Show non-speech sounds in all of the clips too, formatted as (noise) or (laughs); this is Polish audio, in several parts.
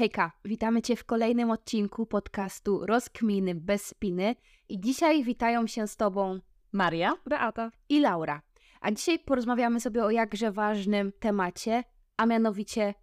Hejka, witamy Cię w kolejnym odcinku podcastu Rozkminy bez spiny i dzisiaj witają się z Tobą Maria, Beata i Laura. A dzisiaj porozmawiamy sobie o jakże ważnym temacie, a mianowicie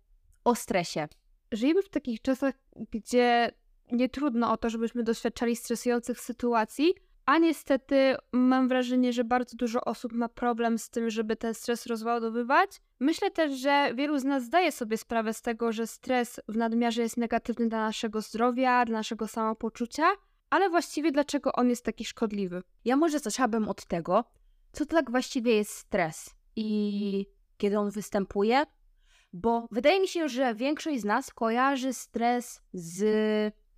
o stresie. Żyjemy w takich czasach, gdzie nie trudno o to, żebyśmy doświadczali stresujących sytuacji, a niestety mam wrażenie, że bardzo dużo osób ma problem z tym, żeby ten stres rozładowywać. Myślę też, że wielu z nas zdaje sobie sprawę z tego, że stres w nadmiarze jest negatywny dla naszego zdrowia, dla naszego samopoczucia, ale właściwie dlaczego on jest taki szkodliwy? Ja może zaczęłabym od tego, co to tak właściwie jest stres i kiedy on występuje, bo wydaje mi się, że większość z nas kojarzy stres z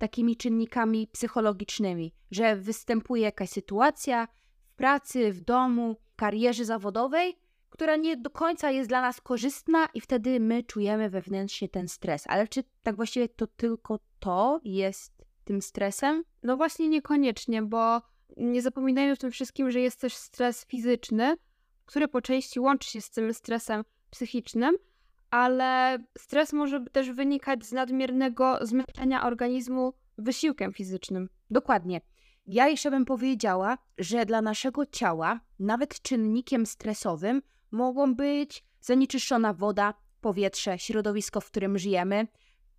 takimi czynnikami psychologicznymi, że występuje jakaś sytuacja w pracy, w domu, w karierze zawodowej, która nie do końca jest dla nas korzystna i wtedy my czujemy wewnętrznie ten stres. Ale czy tak właściwie to tylko to jest tym stresem? No właśnie niekoniecznie, bo nie zapominajmy w tym wszystkim, że jest też stres fizyczny, który po części łączy się z tym stresem psychicznym, ale stres może też wynikać z nadmiernego zmęczenia organizmu wysiłkiem fizycznym. Dokładnie. Ja jeszcze bym powiedziała, że dla naszego ciała nawet czynnikiem stresowym mogą być zanieczyszczona woda, powietrze, środowisko, w którym żyjemy,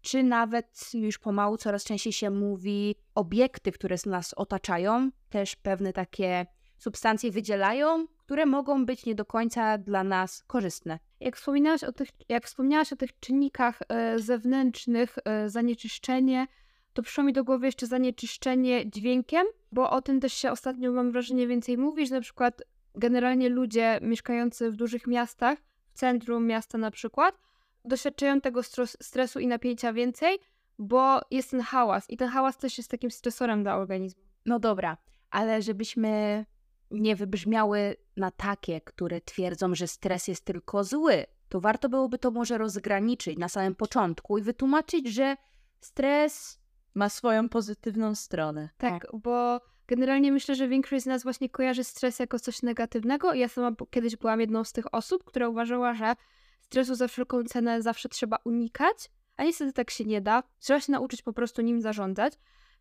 czy nawet już pomału coraz częściej się mówi obiekty, które nas otaczają, też pewne takie substancje wydzielają, które mogą być nie do końca dla nas korzystne. Jak wspominałaś o tych, jak wspomniałaś o tych czynnikach e, zewnętrznych, e, zanieczyszczenie, to przyszło mi do głowy jeszcze zanieczyszczenie dźwiękiem, bo o tym też się ostatnio mam wrażenie więcej mówi, że na przykład generalnie ludzie mieszkający w dużych miastach, w centrum miasta na przykład, doświadczają tego stresu i napięcia więcej, bo jest ten hałas i ten hałas też jest takim stresorem dla organizmu. No dobra, ale żebyśmy nie wybrzmiały na takie, które twierdzą, że stres jest tylko zły, to warto byłoby to może rozgraniczyć na samym początku i wytłumaczyć, że stres ma swoją pozytywną stronę. Tak, bo generalnie myślę, że większość z nas właśnie kojarzy stres jako coś negatywnego. Ja sama kiedyś byłam jedną z tych osób, która uważała, że stresu za wszelką cenę zawsze trzeba unikać, a niestety tak się nie da. Trzeba się nauczyć po prostu nim zarządzać.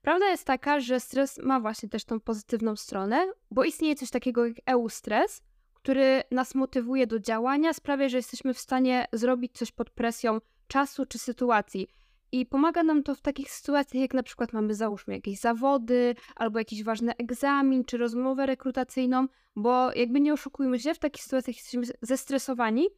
Prawda jest taka, że stres ma właśnie też tą pozytywną stronę, bo istnieje coś takiego jak eustres, który nas motywuje do działania, sprawia, że jesteśmy w stanie zrobić coś pod presją czasu czy sytuacji. I pomaga nam to w takich sytuacjach, jak na przykład mamy, załóżmy, jakieś zawody, albo jakiś ważny egzamin, czy rozmowę rekrutacyjną, bo jakby nie oszukujmy się, w takich sytuacjach jesteśmy zestresowani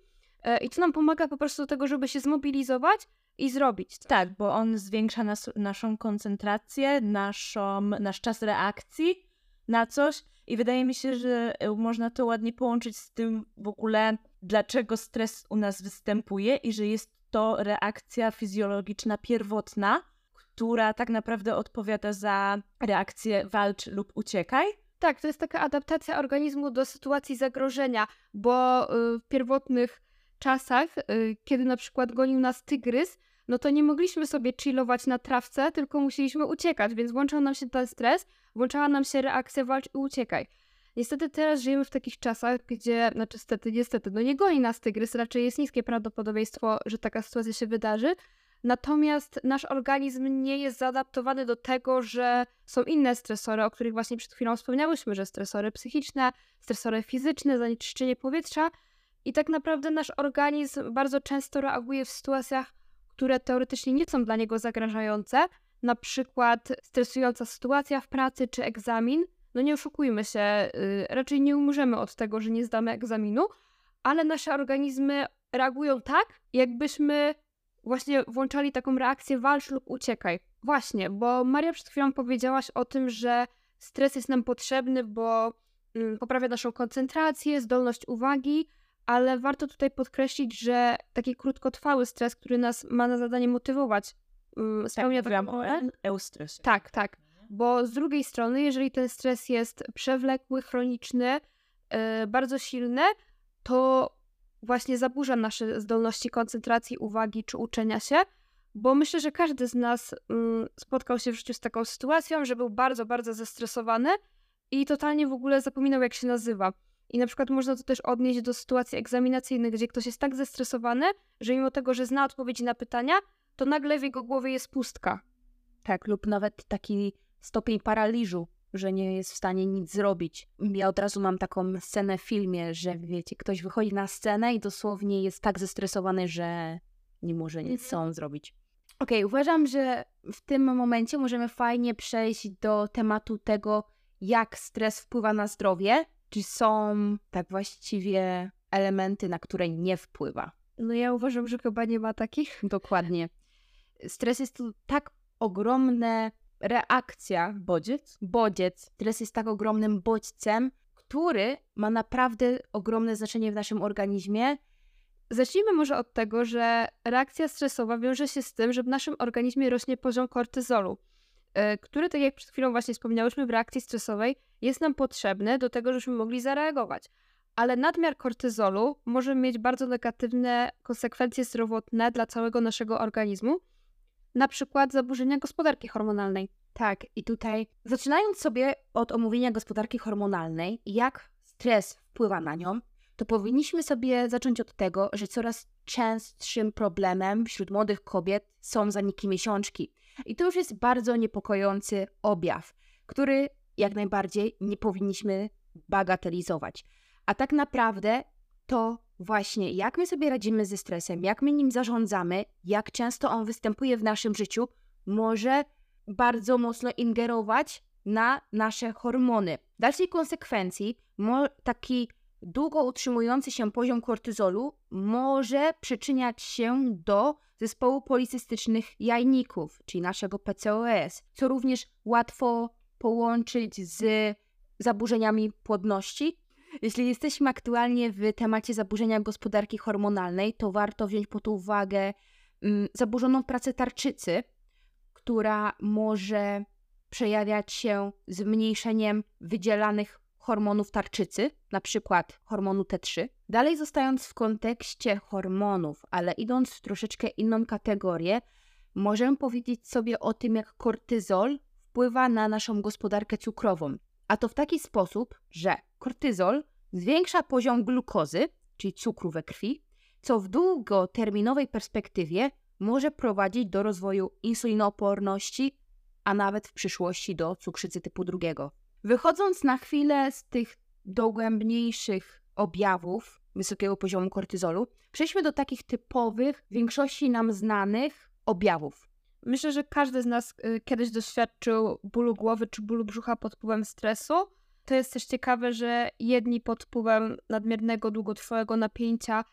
e, i to nam pomaga po prostu do tego, żeby się zmobilizować i zrobić. To. Tak, bo on zwiększa nas, naszą koncentrację, naszą, nasz czas reakcji na coś i wydaje mi się, że e, można to ładnie połączyć z tym w ogóle, dlaczego stres u nas występuje i że jest to reakcja fizjologiczna pierwotna, która tak naprawdę odpowiada za reakcję walcz lub uciekaj. Tak, to jest taka adaptacja organizmu do sytuacji zagrożenia, bo y, w pierwotnych czasach, y, kiedy na przykład gonił nas tygrys, no to nie mogliśmy sobie chillować na trawce, tylko musieliśmy uciekać, więc włączał nam się ten stres, włączała nam się reakcja walcz i uciekaj. Niestety teraz żyjemy w takich czasach, gdzie, znaczy niestety, niestety, no nie goni nas tygrys, raczej jest niskie prawdopodobieństwo, że taka sytuacja się wydarzy. Natomiast nasz organizm nie jest zaadaptowany do tego, że są inne stresory, o których właśnie przed chwilą wspomniałyśmy, że stresory psychiczne, stresory fizyczne, zanieczyszczenie powietrza. I tak naprawdę nasz organizm bardzo często reaguje w sytuacjach, które teoretycznie nie są dla niego zagrażające, na przykład stresująca sytuacja w pracy czy egzamin, no nie oszukujmy się, yy, raczej nie umrzemy od tego, że nie zdamy egzaminu, ale nasze organizmy reagują tak, jakbyśmy właśnie włączali taką reakcję walcz lub uciekaj. Właśnie, bo Maria przed chwilą powiedziałaś o tym, że stres jest nam potrzebny, bo yy, poprawia naszą koncentrację, zdolność uwagi, ale warto tutaj podkreślić, że taki krótkotrwały stres, który nas ma na zadanie motywować, yy, spełnia tak, taką rolę. Tak, tak bo z drugiej strony, jeżeli ten stres jest przewlekły, chroniczny, yy, bardzo silny, to właśnie zaburza nasze zdolności koncentracji, uwagi czy uczenia się, bo myślę, że każdy z nas yy, spotkał się w życiu z taką sytuacją, że był bardzo, bardzo zestresowany i totalnie w ogóle zapominał, jak się nazywa. I na przykład można to też odnieść do sytuacji egzaminacyjnych, gdzie ktoś jest tak zestresowany, że mimo tego, że zna odpowiedzi na pytania, to nagle w jego głowie jest pustka. Tak, lub nawet taki stopień paraliżu, że nie jest w stanie nic zrobić. Ja od razu mam taką scenę w filmie, że wiecie, ktoś wychodzi na scenę i dosłownie jest tak zestresowany, że nie może nic Mhm. sam zrobić. Okej, uważam, że w tym momencie możemy fajnie przejść do tematu tego, jak stres wpływa na zdrowie. Czy są tak właściwie elementy, na które nie wpływa? No ja uważam, że chyba nie ma takich. Dokładnie. Stres jest to tak ogromna reakcja, Bodziec? bodziec. Stres jest tak ogromnym bodźcem, który ma naprawdę ogromne znaczenie w naszym organizmie. Zacznijmy może od tego, że reakcja stresowa wiąże się z tym, że w naszym organizmie rośnie poziom kortyzolu, który, tak jak przed chwilą właśnie wspomniałyśmy, w reakcji stresowej jest nam potrzebny do tego, żebyśmy mogli zareagować. Ale nadmiar kortyzolu może mieć bardzo negatywne konsekwencje zdrowotne dla całego naszego organizmu, na przykład zaburzenia gospodarki hormonalnej. Tak, i tutaj zaczynając sobie od omówienia gospodarki hormonalnej jak stres wpływa na nią, to powinniśmy sobie zacząć od tego, że coraz częstszym problemem wśród młodych kobiet są zaniki miesiączki. I to już jest bardzo niepokojący objaw, który jak najbardziej nie powinniśmy bagatelizować. A tak naprawdę to właśnie jak my sobie radzimy ze stresem, jak my nim zarządzamy, jak często on występuje w naszym życiu, może bardzo mocno ingerować na nasze hormony. W dalszej konsekwencji taki długo utrzymujący się poziom kortyzolu może przyczyniać się do zespołu policystycznych jajników, czyli naszego PCOS, co również łatwo połączyć z zaburzeniami płodności. Jeśli jesteśmy aktualnie w temacie zaburzenia gospodarki hormonalnej, to warto wziąć pod uwagę mm, zaburzoną pracę tarczycy, która może przejawiać się zmniejszeniem wydzielanych hormonów tarczycy, na przykład hormonu T3. Dalej zostając w kontekście hormonów, ale idąc w troszeczkę inną kategorię, możemy powiedzieć sobie o tym, jak kortyzol wpływa na naszą gospodarkę cukrową. A to w taki sposób, że kortyzol zwiększa poziom glukozy, czyli cukru we krwi, co w długoterminowej perspektywie może prowadzić do rozwoju insulinooporności, a nawet w przyszłości do cukrzycy typu drugiego. Wychodząc na chwilę z tych dogłębniejszych objawów wysokiego poziomu kortyzolu, przejdźmy do takich typowych, w większości nam znanych objawów. Myślę, że każdy z nas y, kiedyś doświadczył bólu głowy czy bólu brzucha pod wpływem stresu. To jest też ciekawe, że jedni pod wpływem nadmiernego, długotrwałego napięcia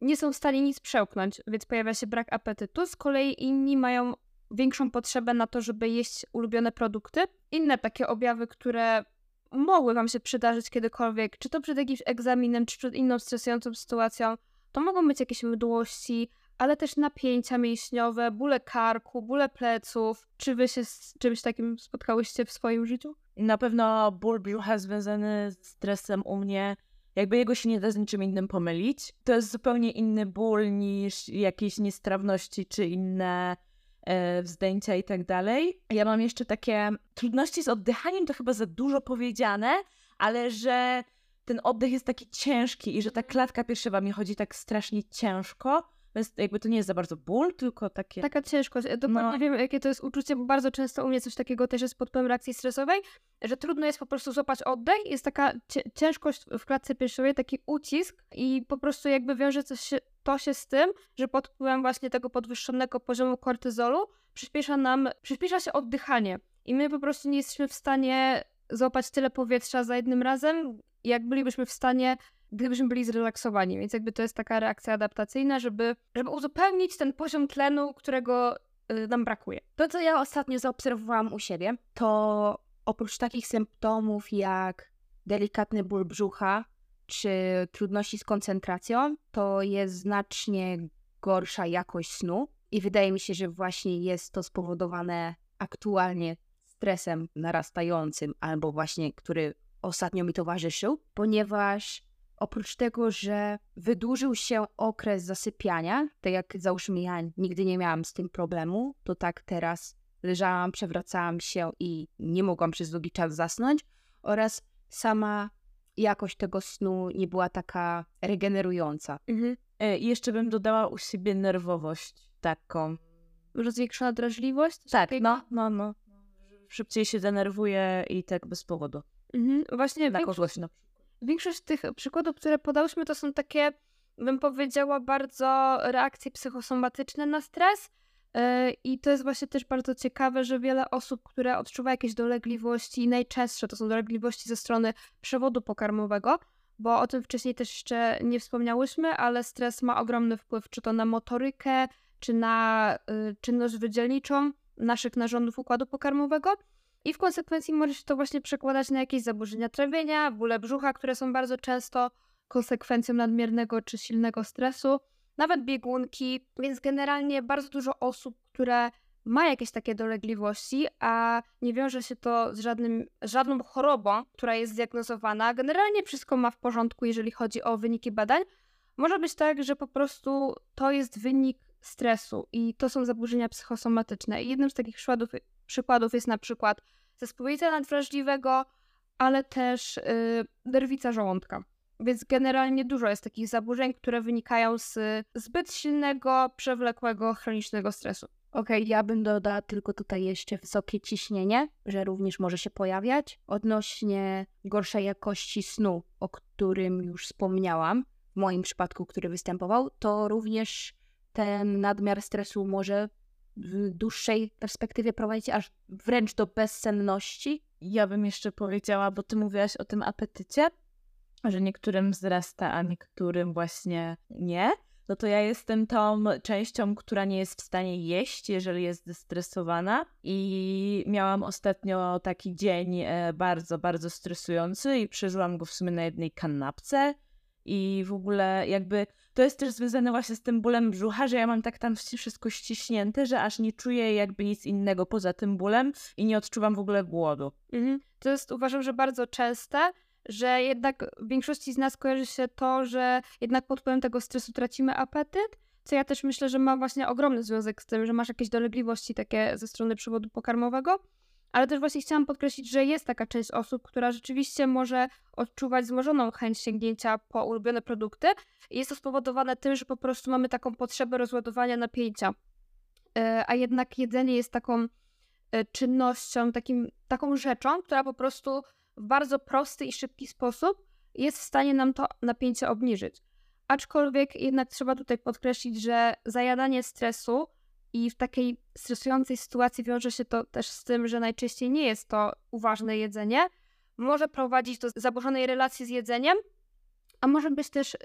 nie są w stanie nic przełknąć, więc pojawia się brak apetytu. Z kolei inni mają większą potrzebę na to, żeby jeść ulubione produkty. Inne takie objawy, które mogły Wam się przydarzyć kiedykolwiek, czy to przed jakimś egzaminem, czy przed inną stresującą sytuacją, to mogą być jakieś mdłości, ale też napięcia mięśniowe, bóle karku, bóle pleców. Czy Wy się z czymś takim spotkałyście w swoim życiu? Na pewno ból brzucha związany z stresem u mnie, jakby jego się nie da z niczym innym pomylić. To jest zupełnie inny ból niż jakieś niestrawności czy inne wzdęcia i tak dalej. Ja mam jeszcze takie trudności z oddychaniem, to chyba za dużo powiedziane, ale że ten oddech jest taki ciężki i że ta klatka piersiowa mi chodzi tak strasznie ciężko. Więc jakby to nie jest za bardzo ból, tylko takie... Taka ciężkość. Ja dokładnie No. wiem, jakie to jest uczucie, bo bardzo często u mnie coś takiego też jest pod wpływem reakcji stresowej, że trudno jest po prostu złapać oddech. Jest taka ciężkość w klatce piersiowej, taki ucisk i po prostu jakby wiąże to się, to się z tym, że pod wpływem właśnie tego podwyższonego poziomu kortyzolu przyspiesza nam, przyspiesza się oddychanie i my po prostu nie jesteśmy w stanie złapać tyle powietrza za jednym razem, jak bylibyśmy w stanie gdybyśmy byli zrelaksowani, więc jakby to jest taka reakcja adaptacyjna, żeby, żeby uzupełnić ten poziom tlenu, którego y, nam brakuje. To, co ja ostatnio zaobserwowałam u siebie, to oprócz takich symptomów jak delikatny ból brzucha czy trudności z koncentracją, to jest znacznie gorsza jakość snu. I wydaje mi się, że właśnie jest to spowodowane aktualnie stresem narastającym, albo właśnie który ostatnio mi towarzyszył, ponieważ oprócz tego, że wydłużył się okres zasypiania, tak jak załóżmy ja nigdy nie miałam z tym problemu, to tak teraz leżałam, przewracałam się i nie mogłam przez długi czas zasnąć oraz sama jakość tego snu nie była taka regenerująca. E, I jeszcze bym dodała u siebie nerwowość taką rozwiększona drażliwość. Tak, no, no, no. Szybciej się denerwuje i tak bez powodu. Mhm. Właśnie Na większość, kogoś na większość tych przykładów, które podałyśmy, to są takie, bym powiedziała, bardzo reakcje psychosomatyczne na stres. Yy, I to jest właśnie też bardzo ciekawe, że wiele osób, które odczuwa jakieś dolegliwości, najczęstsze to są dolegliwości ze strony przewodu pokarmowego, bo o tym wcześniej też jeszcze nie wspomniałyśmy, ale stres ma ogromny wpływ czy to na motorykę, czy na y, czynność wydzielniczą naszych narządów układu pokarmowego. I w konsekwencji może się to właśnie przekładać na jakieś zaburzenia trawienia, bóle brzucha, które są bardzo często konsekwencją nadmiernego czy silnego stresu, nawet biegunki, więc generalnie bardzo dużo osób, które ma jakieś takie dolegliwości, a nie wiąże się to z, żadnym, żadną chorobą, która jest zdiagnozowana. Generalnie wszystko ma w porządku, jeżeli chodzi o wyniki badań. Może być tak, że po prostu to jest wynik stresu i to są zaburzenia psychosomatyczne. I jednym z takich przykładów, przykładów jest na przykład zespół jelita nadwrażliwego, ale też yy, nerwica żołądka. Więc generalnie dużo jest takich zaburzeń, które wynikają z zbyt silnego, przewlekłego, chronicznego stresu. Okej, ja bym dodała tylko tutaj jeszcze wysokie ciśnienie, że również może się pojawiać. Odnośnie gorszej jakości snu, o którym już wspomniałam, w moim przypadku, który występował, to również ten nadmiar stresu może w dłuższej perspektywie prowadzić aż wręcz do bezsenności. Ja bym jeszcze powiedziała, bo ty mówiłaś o tym apetycie, że niektórym wzrasta, a niektórym właśnie nie. No to ja jestem tą częścią, która nie jest w stanie jeść, jeżeli jest zestresowana. I miałam ostatnio taki dzień e, bardzo, bardzo stresujący i przeżyłam go w sumie na jednej kanapce. I w ogóle jakby to jest też związane właśnie z tym bólem brzucha, że ja mam tak tam wszystko ściśnięte, że aż nie czuję jakby nic innego poza tym bólem i nie odczuwam w ogóle głodu. Mhm. To jest uważam, że bardzo częste, że jednak w większości z nas kojarzy się to, że jednak pod wpływem tego stresu tracimy apetyt, co ja też myślę, że ma właśnie ogromny związek z tym, że masz jakieś dolegliwości takie ze strony przewodu pokarmowego. Ale też właśnie chciałam podkreślić, że jest taka część osób, która rzeczywiście może odczuwać wzmożoną chęć sięgnięcia po ulubione produkty. Jest to spowodowane tym, że po prostu mamy taką potrzebę rozładowania napięcia. E, A jednak jedzenie jest taką e, czynnością, takim, taką rzeczą, która po prostu w bardzo prosty i szybki sposób jest w stanie nam to napięcie obniżyć. Aczkolwiek jednak trzeba tutaj podkreślić, że zajadanie stresu i w takiej stresującej sytuacji wiąże się to też z tym, że najczęściej nie jest to uważne jedzenie. Może prowadzić do zaburzonej relacji z jedzeniem, a może być też y,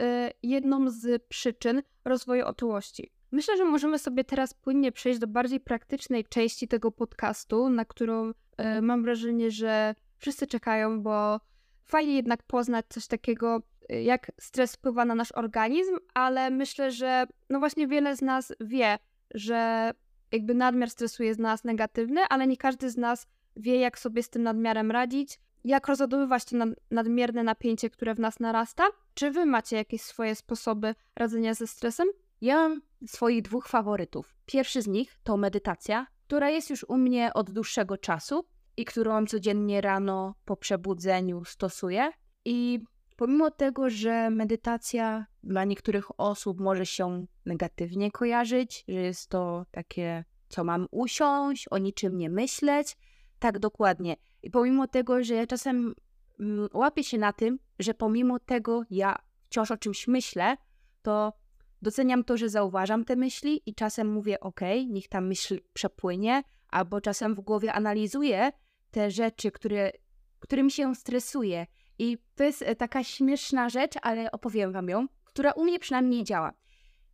jedną z przyczyn rozwoju otyłości. Myślę, że możemy sobie teraz płynnie przejść do bardziej praktycznej części tego podcastu, na którą y, mam wrażenie, że wszyscy czekają, bo fajnie jednak poznać coś takiego, y, jak stres wpływa na nasz organizm, ale myślę, że no właśnie wiele z nas wie, że jakby nadmiar stresu jest dla nas negatywny, ale nie każdy z nas wie, jak sobie z tym nadmiarem radzić, jak rozładowywać to nad- nadmierne napięcie, które w nas narasta. Czy wy macie jakieś swoje sposoby radzenia ze stresem? Ja mam swoich dwóch faworytów. Pierwszy z nich to medytacja, która jest już u mnie od dłuższego czasu i którą codziennie rano po przebudzeniu stosuję. I pomimo tego, że medytacja dla niektórych osób może się negatywnie kojarzyć, że jest to takie, co mam usiąść, o niczym nie myśleć, tak dokładnie. I pomimo tego, że ja czasem mm, łapię się na tym, że pomimo tego ja wciąż o czymś myślę, to doceniam to, że zauważam te myśli i czasem mówię, ok, niech ta myśl przepłynie, albo czasem w głowie analizuję te rzeczy, które, którym się stresuję. I to jest e, taka śmieszna rzecz, ale opowiem wam ją, która u mnie przynajmniej działa.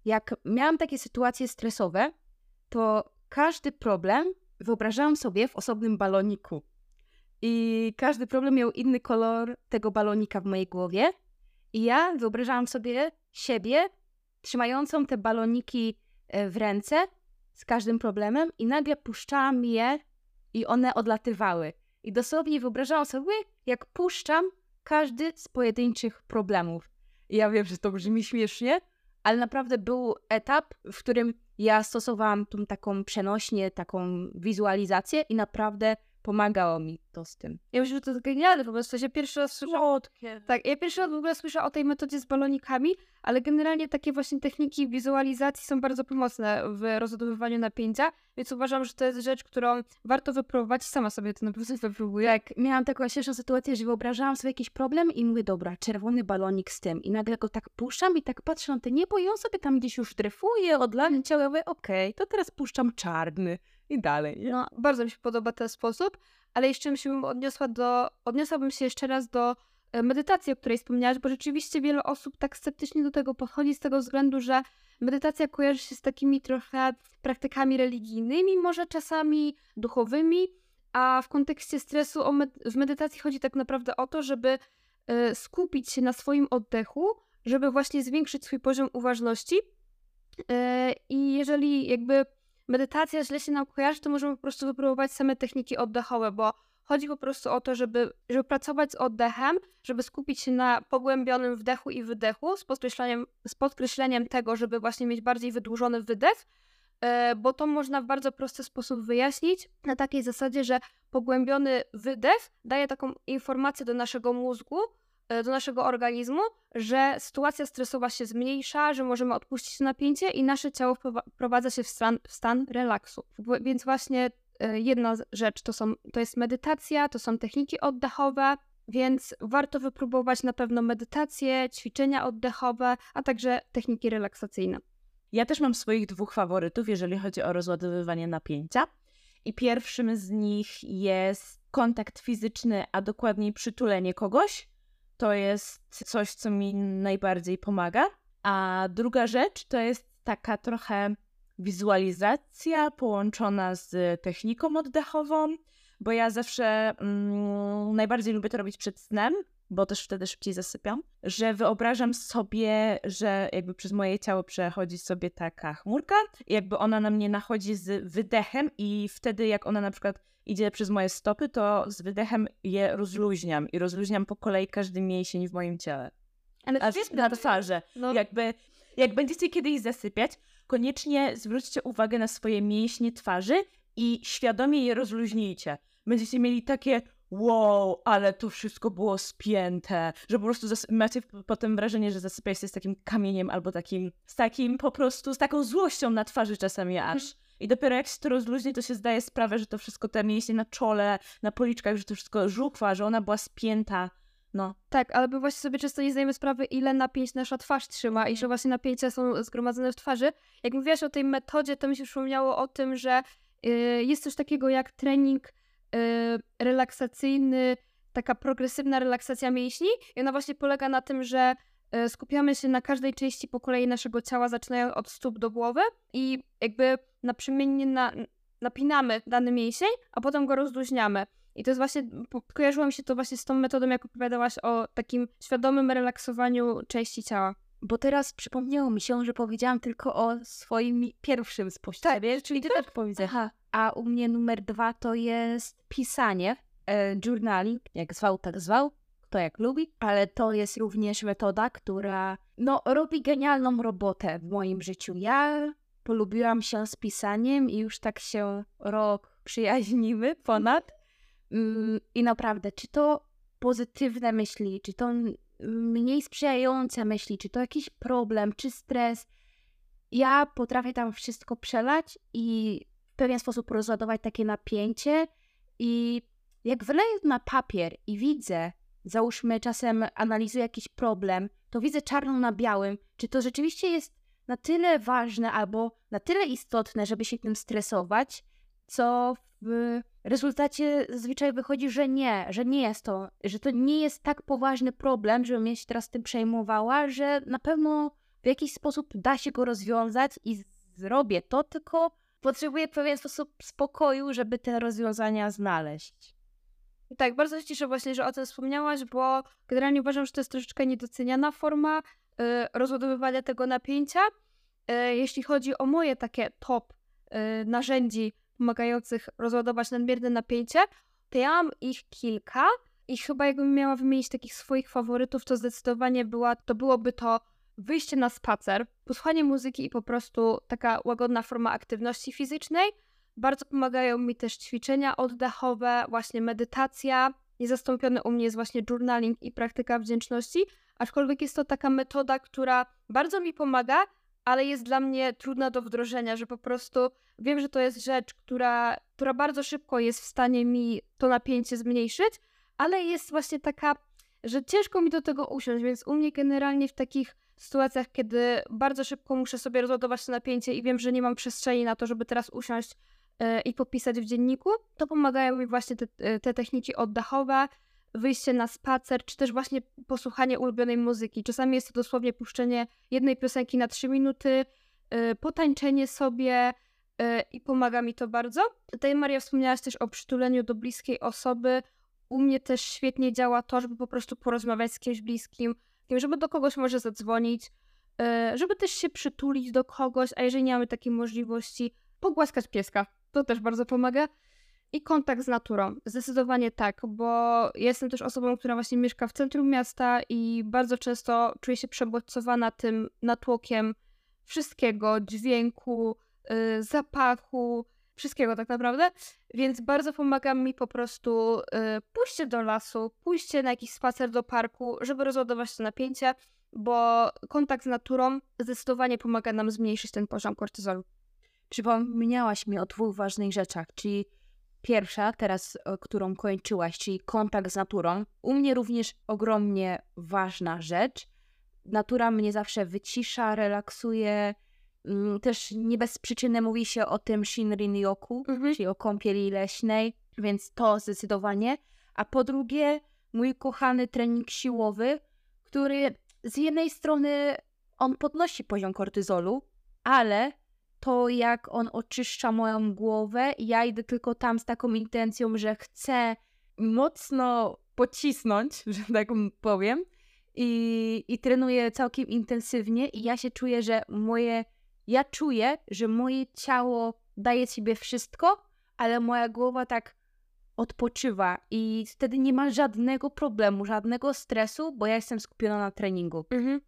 Jak miałam takie sytuacje stresowe, to każdy problem wyobrażałam sobie w osobnym baloniku. I każdy problem miał inny kolor tego balonika w mojej głowie. I ja wyobrażałam sobie siebie trzymającą te baloniki e, w ręce z każdym problemem i nagle puszczałam je i one odlatywały. I dosłownie wyobrażałam sobie, jak puszczam każdy z pojedynczych problemów. I ja wiem, że to brzmi śmiesznie, ale naprawdę był etap, w którym ja stosowałam tą taką przenośnie, taką wizualizację i naprawdę pomagało mi to z tym. Ja myślę, że to jest genialne, po prostu się pierwszy raz słyszę Słodkie. Tak, ja pierwszy raz w ogóle słyszę o tej metodzie z balonikami, ale generalnie takie właśnie techniki wizualizacji są bardzo pomocne w rozładowywaniu napięcia, więc uważam, że to jest rzecz, którą warto wypróbować. Sama sobie to na pewno wypróbuję. Tak, miałam taką śmieszną sytuację, że wyobrażałam sobie jakiś problem i mówię, dobra, czerwony balonik z tym. I nagle go tak puszczam i tak patrzę na te niebo i on sobie tam gdzieś już drefuje, odleciał. Ja mówię, okej, to teraz puszczam czarny i dalej. No, bardzo mi się podoba ten sposób, ale jeszcze bym odniosła do, odniosłabym się jeszcze raz do e, medytacji, o której wspomniałaś, bo rzeczywiście wiele osób tak sceptycznie do tego podchodzi z tego względu, że medytacja kojarzy się z takimi trochę praktykami religijnymi, może czasami duchowymi, a w kontekście stresu med- w medytacji chodzi tak naprawdę o to, żeby e, skupić się na swoim oddechu, żeby właśnie zwiększyć swój poziom uważności. E, I jeżeli jakby medytacja źle się nam kojarzy, to możemy po prostu wypróbować same techniki oddechowe, bo chodzi po prostu o to, żeby, żeby pracować z oddechem, żeby skupić się na pogłębionym wdechu i wydechu z podkreśleniem, z podkreśleniem tego, żeby właśnie mieć bardziej wydłużony wydech, e, bo to można w bardzo prosty sposób wyjaśnić na takiej zasadzie, że pogłębiony wydech daje taką informację do naszego mózgu, do naszego organizmu, że sytuacja stresowa się zmniejsza, że możemy odpuścić napięcie i nasze ciało wprowa- wprowadza się w stan, w stan relaksu. Więc właśnie e, jedna rzecz to, są, to jest medytacja, to są techniki oddechowe, więc warto wypróbować na pewno medytację, ćwiczenia oddechowe, a także techniki relaksacyjne. Ja też mam swoich dwóch faworytów, jeżeli chodzi o rozładowywanie napięcia. I pierwszym z nich jest kontakt fizyczny, a dokładniej przytulenie kogoś. To jest coś, co mi najbardziej pomaga. A druga rzecz to jest taka trochę wizualizacja połączona z techniką oddechową, bo ja zawsze mm, najbardziej lubię to robić przed snem, bo też wtedy szybciej zasypiam, że wyobrażam sobie, że jakby przez moje ciało przechodzi sobie taka chmurka, jakby ona na mnie nachodzi z wydechem i wtedy jak ona na przykład idzie przez moje stopy, to z wydechem je rozluźniam i rozluźniam po kolei każdy mięsień w moim ciele. Ale Aż na twarzy. No, Jakby, jak będziecie kiedyś zasypiać, koniecznie zwróćcie uwagę na swoje mięśnie twarzy i świadomie je rozluźnijcie. Będziecie mieli takie wow, ale to wszystko było spięte, że po prostu macie potem wrażenie, że zasypiacie z takim kamieniem albo takim, z takim po prostu, z taką złością na twarzy czasami aż. I dopiero jak się to rozluźni, to się zdaje sprawę, że to wszystko, te mięśnie na czole, na policzkach, że to wszystko żuchwa, że ona była spięta. No, Tak, ale my właśnie sobie często nie zdajemy sprawy, ile napięć nasza twarz trzyma i że właśnie napięcia są zgromadzone w twarzy. Jak mówiłaś o tej metodzie, to mi się przypomniało o tym, że y, jest coś takiego jak trening relaksacyjny, taka progresywna relaksacja mięśni i ona właśnie polega na tym, że y, skupiamy się na każdej części po kolei naszego ciała, zaczynając od stóp do głowy i jakby naprzemiennie na, napinamy dany mięsień, a potem go rozluźniamy. I to jest właśnie, kojarzyło mi się to właśnie z tą metodą, jak opowiadałaś o takim świadomym relaksowaniu części ciała. Bo teraz przypomniało mi się, że powiedziałam tylko o swoim pierwszym sposobie, Tak, czyli ty tak powiedziałeś. Aha. A u mnie numer dwa to jest pisanie, e, journaling, jak zwał, tak zwał, kto jak lubi, ale to jest również metoda, która no, robi genialną robotę w moim życiu. Ja polubiłam się z pisaniem i już tak się rok przyjaźnimy ponad. Mm, I naprawdę, czy to pozytywne myśli, czy to mniej sprzyjające myśli, czy to jakiś problem, czy stres, ja potrafię tam wszystko przelać i w pewien sposób rozładować takie napięcie. I jak wyleję na papier i widzę, załóżmy czasem analizuję jakiś problem, to widzę czarno na białym, czy to rzeczywiście jest na tyle ważne albo na tyle istotne, żeby się tym stresować, co w rezultacie zazwyczaj wychodzi, że nie, że nie jest to, że to nie jest tak poważny problem, żebym się teraz tym przejmowała, że na pewno w jakiś sposób da się go rozwiązać i zrobię to, tylko potrzebuję w pewien sposób spokoju, żeby te rozwiązania znaleźć. Tak, bardzo się cieszę właśnie, że o tym wspomniałaś, bo generalnie uważam, że to jest troszeczkę niedoceniana forma y, rozładowywania tego napięcia. Y, jeśli chodzi o moje takie top y, narzędzi pomagających rozładować nadmierne napięcie, to ja mam ich kilka i chyba jakbym miała wymienić takich swoich faworytów, to zdecydowanie była, to byłoby to wyjście na spacer, posłuchanie muzyki i po prostu taka łagodna forma aktywności fizycznej. Bardzo pomagają mi też ćwiczenia oddechowe, właśnie medytacja. Niezastąpione u mnie jest właśnie journaling i praktyka wdzięczności, aczkolwiek jest to taka metoda, która bardzo mi pomaga, ale jest dla mnie trudna do wdrożenia, że po prostu wiem, że to jest rzecz, która, która bardzo szybko jest w stanie mi to napięcie zmniejszyć, ale jest właśnie taka, że ciężko mi do tego usiąść, więc u mnie generalnie w takich sytuacjach, kiedy bardzo szybko muszę sobie rozładować to napięcie i wiem, że nie mam przestrzeni na to, żeby teraz usiąść yy, i popisać w dzienniku, to pomagają mi właśnie te, e, te techniki oddechowe, wyjście na spacer, czy też właśnie posłuchanie ulubionej muzyki. Czasami jest to dosłownie puszczenie jednej piosenki na trzy minuty, yy, potańczenie sobie yy, i pomaga mi to bardzo. Tutaj Maria wspomniałaś też o przytuleniu do bliskiej osoby. U mnie też świetnie działa to, żeby po prostu porozmawiać z kimś bliskim, żeby do kogoś może zadzwonić, yy, żeby też się przytulić do kogoś, a jeżeli nie mamy takiej możliwości, pogłaskać pieska. To też bardzo pomaga. I kontakt z naturą. Zdecydowanie tak, bo jestem też osobą, która właśnie mieszka w centrum miasta i bardzo często czuję się przebodźcowana tym natłokiem wszystkiego, dźwięku, yy, zapachu, wszystkiego tak naprawdę. Więc bardzo pomaga mi po prostu yy, pójście do lasu, pójście na jakiś spacer do parku, żeby rozładować to napięcie, bo kontakt z naturą zdecydowanie pomaga nam zmniejszyć ten poziom kortyzolu. Przypomniałaś mi o dwóch ważnych rzeczach, czyli pierwsza, teraz e, którą kończyłaś, czyli kontakt z naturą. U mnie również ogromnie ważna rzecz. Natura mnie zawsze wycisza, relaksuje. Mm, też nie bez przyczyny mówi się o tym Shinrin Yoku, mhm. czyli o kąpieli leśnej, więc to zdecydowanie. A po drugie, mój kochany trening siłowy, który z jednej strony on podnosi poziom kortyzolu, ale to, jak on oczyszcza moją głowę. Ja idę tylko tam z taką intencją, że chcę mocno pocisnąć, (laughs) że tak powiem, i, i trenuję całkiem intensywnie, i ja się czuję, że moje. Ja czuję, że moje ciało daje sobie wszystko, ale moja głowa tak odpoczywa i wtedy nie ma żadnego problemu, żadnego stresu, bo ja jestem skupiona na treningu. Mhm.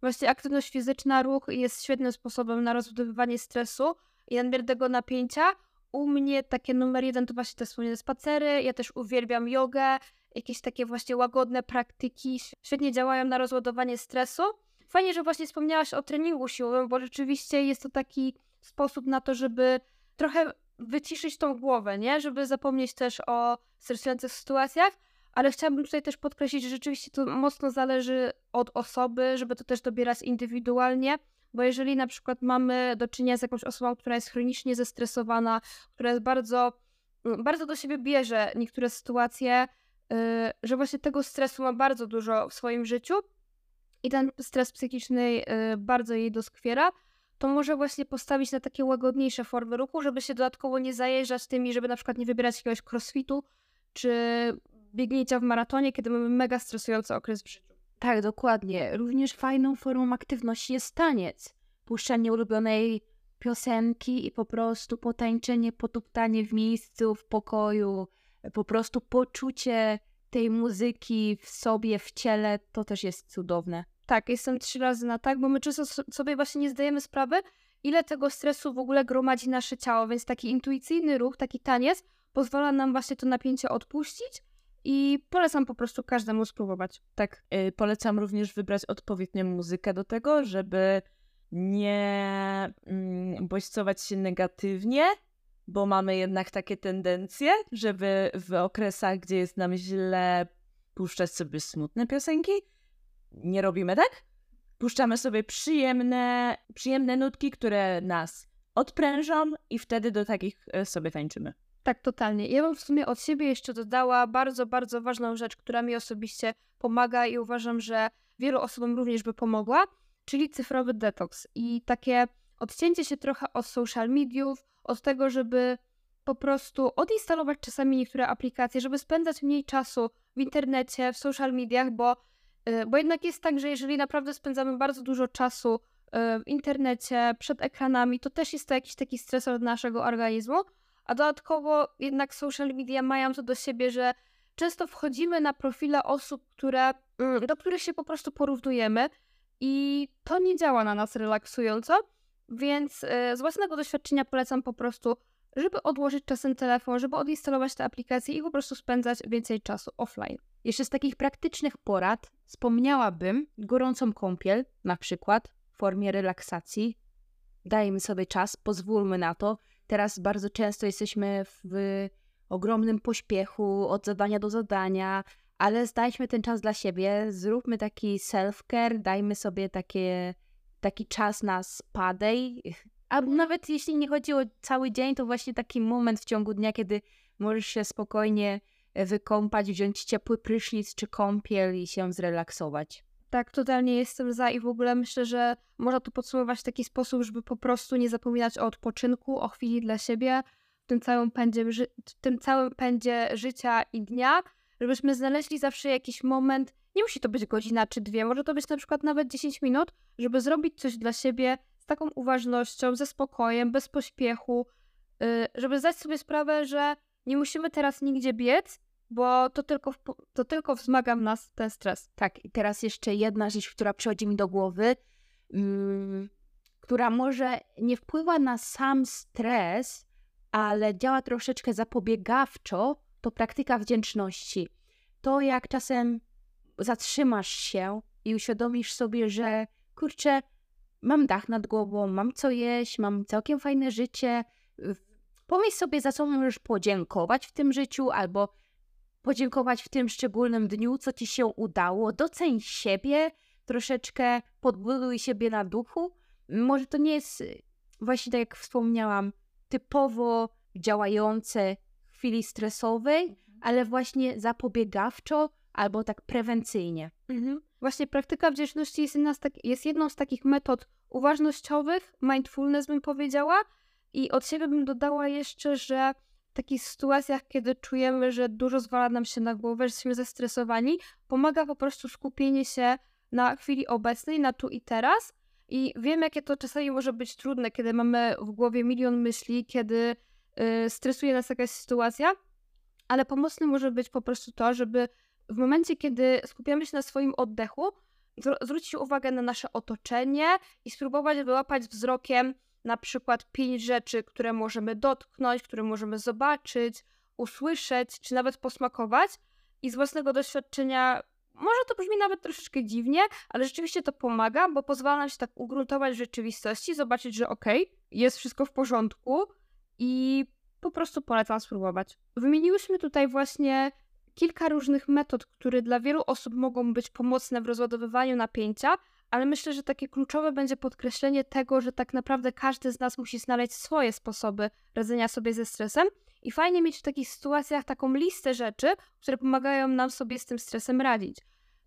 Właśnie aktywność fizyczna, ruch jest świetnym sposobem na rozbudowywanie stresu i nadmiernego napięcia. U mnie takie numer jeden to właśnie te wspomniane spacery. Ja też uwielbiam jogę, jakieś takie właśnie łagodne praktyki. Świetnie działają na rozładowanie stresu. Fajnie, że właśnie wspomniałaś o treningu siłowym, bo rzeczywiście jest to taki sposób na to, żeby trochę wyciszyć tą głowę, nie? Żeby zapomnieć też o stresujących sytuacjach, ale chciałabym tutaj też podkreślić, że rzeczywiście to mocno zależy od osoby, żeby to też dobierać indywidualnie, bo jeżeli na przykład mamy do czynienia z jakąś osobą, która jest chronicznie zestresowana, która jest bardzo, mm, bardzo do siebie bierze niektóre sytuacje, yy, że właśnie tego stresu ma bardzo dużo w swoim życiu i ten stres psychiczny yy, bardzo jej doskwiera, to może właśnie postawić na takie łagodniejsze formy ruchu, żeby się dodatkowo nie zajeżdżać tymi, żeby na przykład nie wybierać jakiegoś crossfitu, czy biegnięcia w maratonie, kiedy mamy mega stresujący okres w życiu. Tak, dokładnie. Również fajną formą aktywności jest taniec. Puszczanie ulubionej piosenki i po prostu potańczenie, potuptanie w miejscu, w pokoju, po prostu poczucie tej muzyki w sobie, w ciele, to też jest cudowne. Tak, jestem trzy razy na tak, bo my często sobie właśnie nie zdajemy sprawy, ile tego stresu w ogóle gromadzi nasze ciało, więc taki intuicyjny ruch, taki taniec pozwala nam właśnie to napięcie odpuścić i polecam po prostu każdemu spróbować. Tak, yy, polecam również wybrać odpowiednią muzykę do tego, żeby nie mm, bodźcować się negatywnie, bo mamy jednak takie tendencje, żeby w okresach, gdzie jest nam źle, puszczać sobie smutne piosenki. Nie robimy tak. Puszczamy sobie przyjemne, przyjemne nutki, które nas odprężą i wtedy do takich e, sobie tańczymy. Tak, totalnie. Ja bym w sumie od siebie jeszcze dodała bardzo, bardzo ważną rzecz, która mi osobiście pomaga i uważam, że wielu osobom również by pomogła, czyli cyfrowy detoks. I takie odcięcie się trochę od social mediów, od tego, żeby po prostu odinstalować czasami niektóre aplikacje, żeby spędzać mniej czasu w internecie, w social mediach, bo, y, bo jednak jest tak, że jeżeli naprawdę spędzamy bardzo dużo czasu y, w internecie, przed ekranami, to też jest to jakiś taki stresor dla naszego organizmu. A dodatkowo jednak social media mają to do siebie, że często wchodzimy na profile osób, które, mm, do których się po prostu porównujemy i to nie działa na nas relaksująco, więc e, z własnego doświadczenia polecam po prostu żeby odłożyć czasem telefon, żeby odinstalować te aplikacje i po prostu spędzać więcej czasu offline. Jeszcze z takich praktycznych porad wspomniałabym gorącą kąpiel, na przykład w formie relaksacji. Dajmy sobie czas, pozwólmy na to. Teraz bardzo często jesteśmy w ogromnym pośpiechu od zadania do zadania, ale znajdźmy ten czas dla siebie, zróbmy taki self-care, dajmy sobie takie, taki czas na spadej. A nawet jeśli nie chodzi o cały dzień, to właśnie taki moment w ciągu dnia, kiedy możesz się spokojnie wykąpać, wziąć ciepły prysznic czy kąpiel i się zrelaksować. Tak, totalnie jestem za i w ogóle myślę, że można to podsumować w taki sposób, żeby po prostu nie zapominać o odpoczynku, o chwili dla siebie, w tym całym pędzie, w tym całym pędzie życia i dnia, żebyśmy znaleźli zawsze jakiś moment, nie musi to być godzina czy dwie, może to być na przykład nawet 10 minut, żeby zrobić coś dla siebie z taką uważnością, ze spokojem, bez pośpiechu, y, żeby zdać sobie sprawę, że nie musimy teraz nigdzie biec, bo to tylko, to tylko wzmaga w nas ten stres. Tak, i teraz jeszcze jedna rzecz, która przychodzi mi do głowy, mm, która może nie wpływa na sam stres, ale działa troszeczkę zapobiegawczo, to praktyka wdzięczności. To jak czasem zatrzymasz się i uświadomisz sobie, że kurczę, mam dach nad głową, mam co jeść, mam całkiem fajne życie. Pomyśl sobie, za co możesz podziękować w tym życiu, albo podziękować w tym szczególnym dniu, co ci się udało. Doceń siebie, troszeczkę podbuduj siebie na duchu. Może to nie jest, właśnie tak jak wspomniałam, typowo działające w chwili stresowej, mhm. ale właśnie zapobiegawczo albo tak prewencyjnie. Mhm. Właśnie praktyka wdzięczności jest, jedna z tak, jest jedną z takich metod uważnościowych, mindfulness bym powiedziała. I od siebie bym dodała jeszcze, że takich sytuacjach, kiedy czujemy, że dużo zwala nam się na głowę, że jesteśmy zestresowani, pomaga po prostu skupienie się na chwili obecnej, na tu i teraz. I wiem, jakie to czasami może być trudne, kiedy mamy w głowie milion myśli, kiedy yy, stresuje nas jakaś sytuacja, ale pomocne może być po prostu to, żeby w momencie, kiedy skupiamy się na swoim oddechu, zwrócić uwagę na nasze otoczenie i spróbować wyłapać wzrokiem na przykład pięć rzeczy, które możemy dotknąć, które możemy zobaczyć, usłyszeć, czy nawet posmakować. I z własnego doświadczenia, może to brzmi nawet troszeczkę dziwnie, ale rzeczywiście to pomaga, bo pozwala nam się tak ugruntować w rzeczywistości, zobaczyć, że okej, okay, jest wszystko w porządku i po prostu polecam spróbować. Wymieniłyśmy tutaj właśnie kilka różnych metod, które dla wielu osób mogą być pomocne w rozładowywaniu napięcia, ale myślę, że takie kluczowe będzie podkreślenie tego, że tak naprawdę każdy z nas musi znaleźć swoje sposoby radzenia sobie ze stresem i fajnie mieć w takich sytuacjach taką listę rzeczy, które pomagają nam sobie z tym stresem radzić.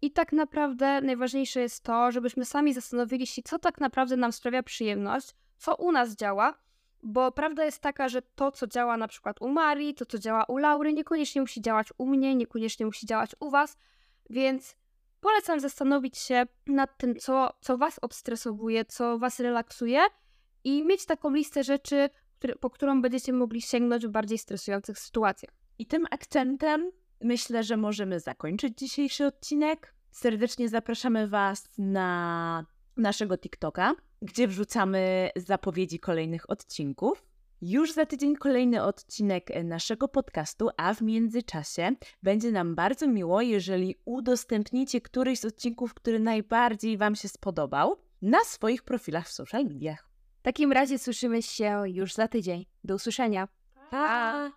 I tak naprawdę najważniejsze jest to, żebyśmy sami zastanowili się, co tak naprawdę nam sprawia przyjemność, co u nas działa, bo prawda jest taka, że to, co działa na przykład u Marii, to, co działa u Laury, niekoniecznie musi działać u mnie, niekoniecznie musi działać u Was, więc polecam zastanowić się nad tym, co, co Was odstresowuje, co Was relaksuje i mieć taką listę rzeczy, który, po którą będziecie mogli sięgnąć w bardziej stresujących sytuacjach. I tym akcentem myślę, że możemy zakończyć dzisiejszy odcinek. Serdecznie zapraszamy Was na naszego TikToka, gdzie wrzucamy zapowiedzi kolejnych odcinków. Już za tydzień kolejny odcinek e, naszego podcastu, a w międzyczasie będzie nam bardzo miło, jeżeli udostępnicie któryś z odcinków, który najbardziej Wam się spodobał, na swoich profilach w social mediach. W takim razie słyszymy się już za tydzień. Do usłyszenia. Pa!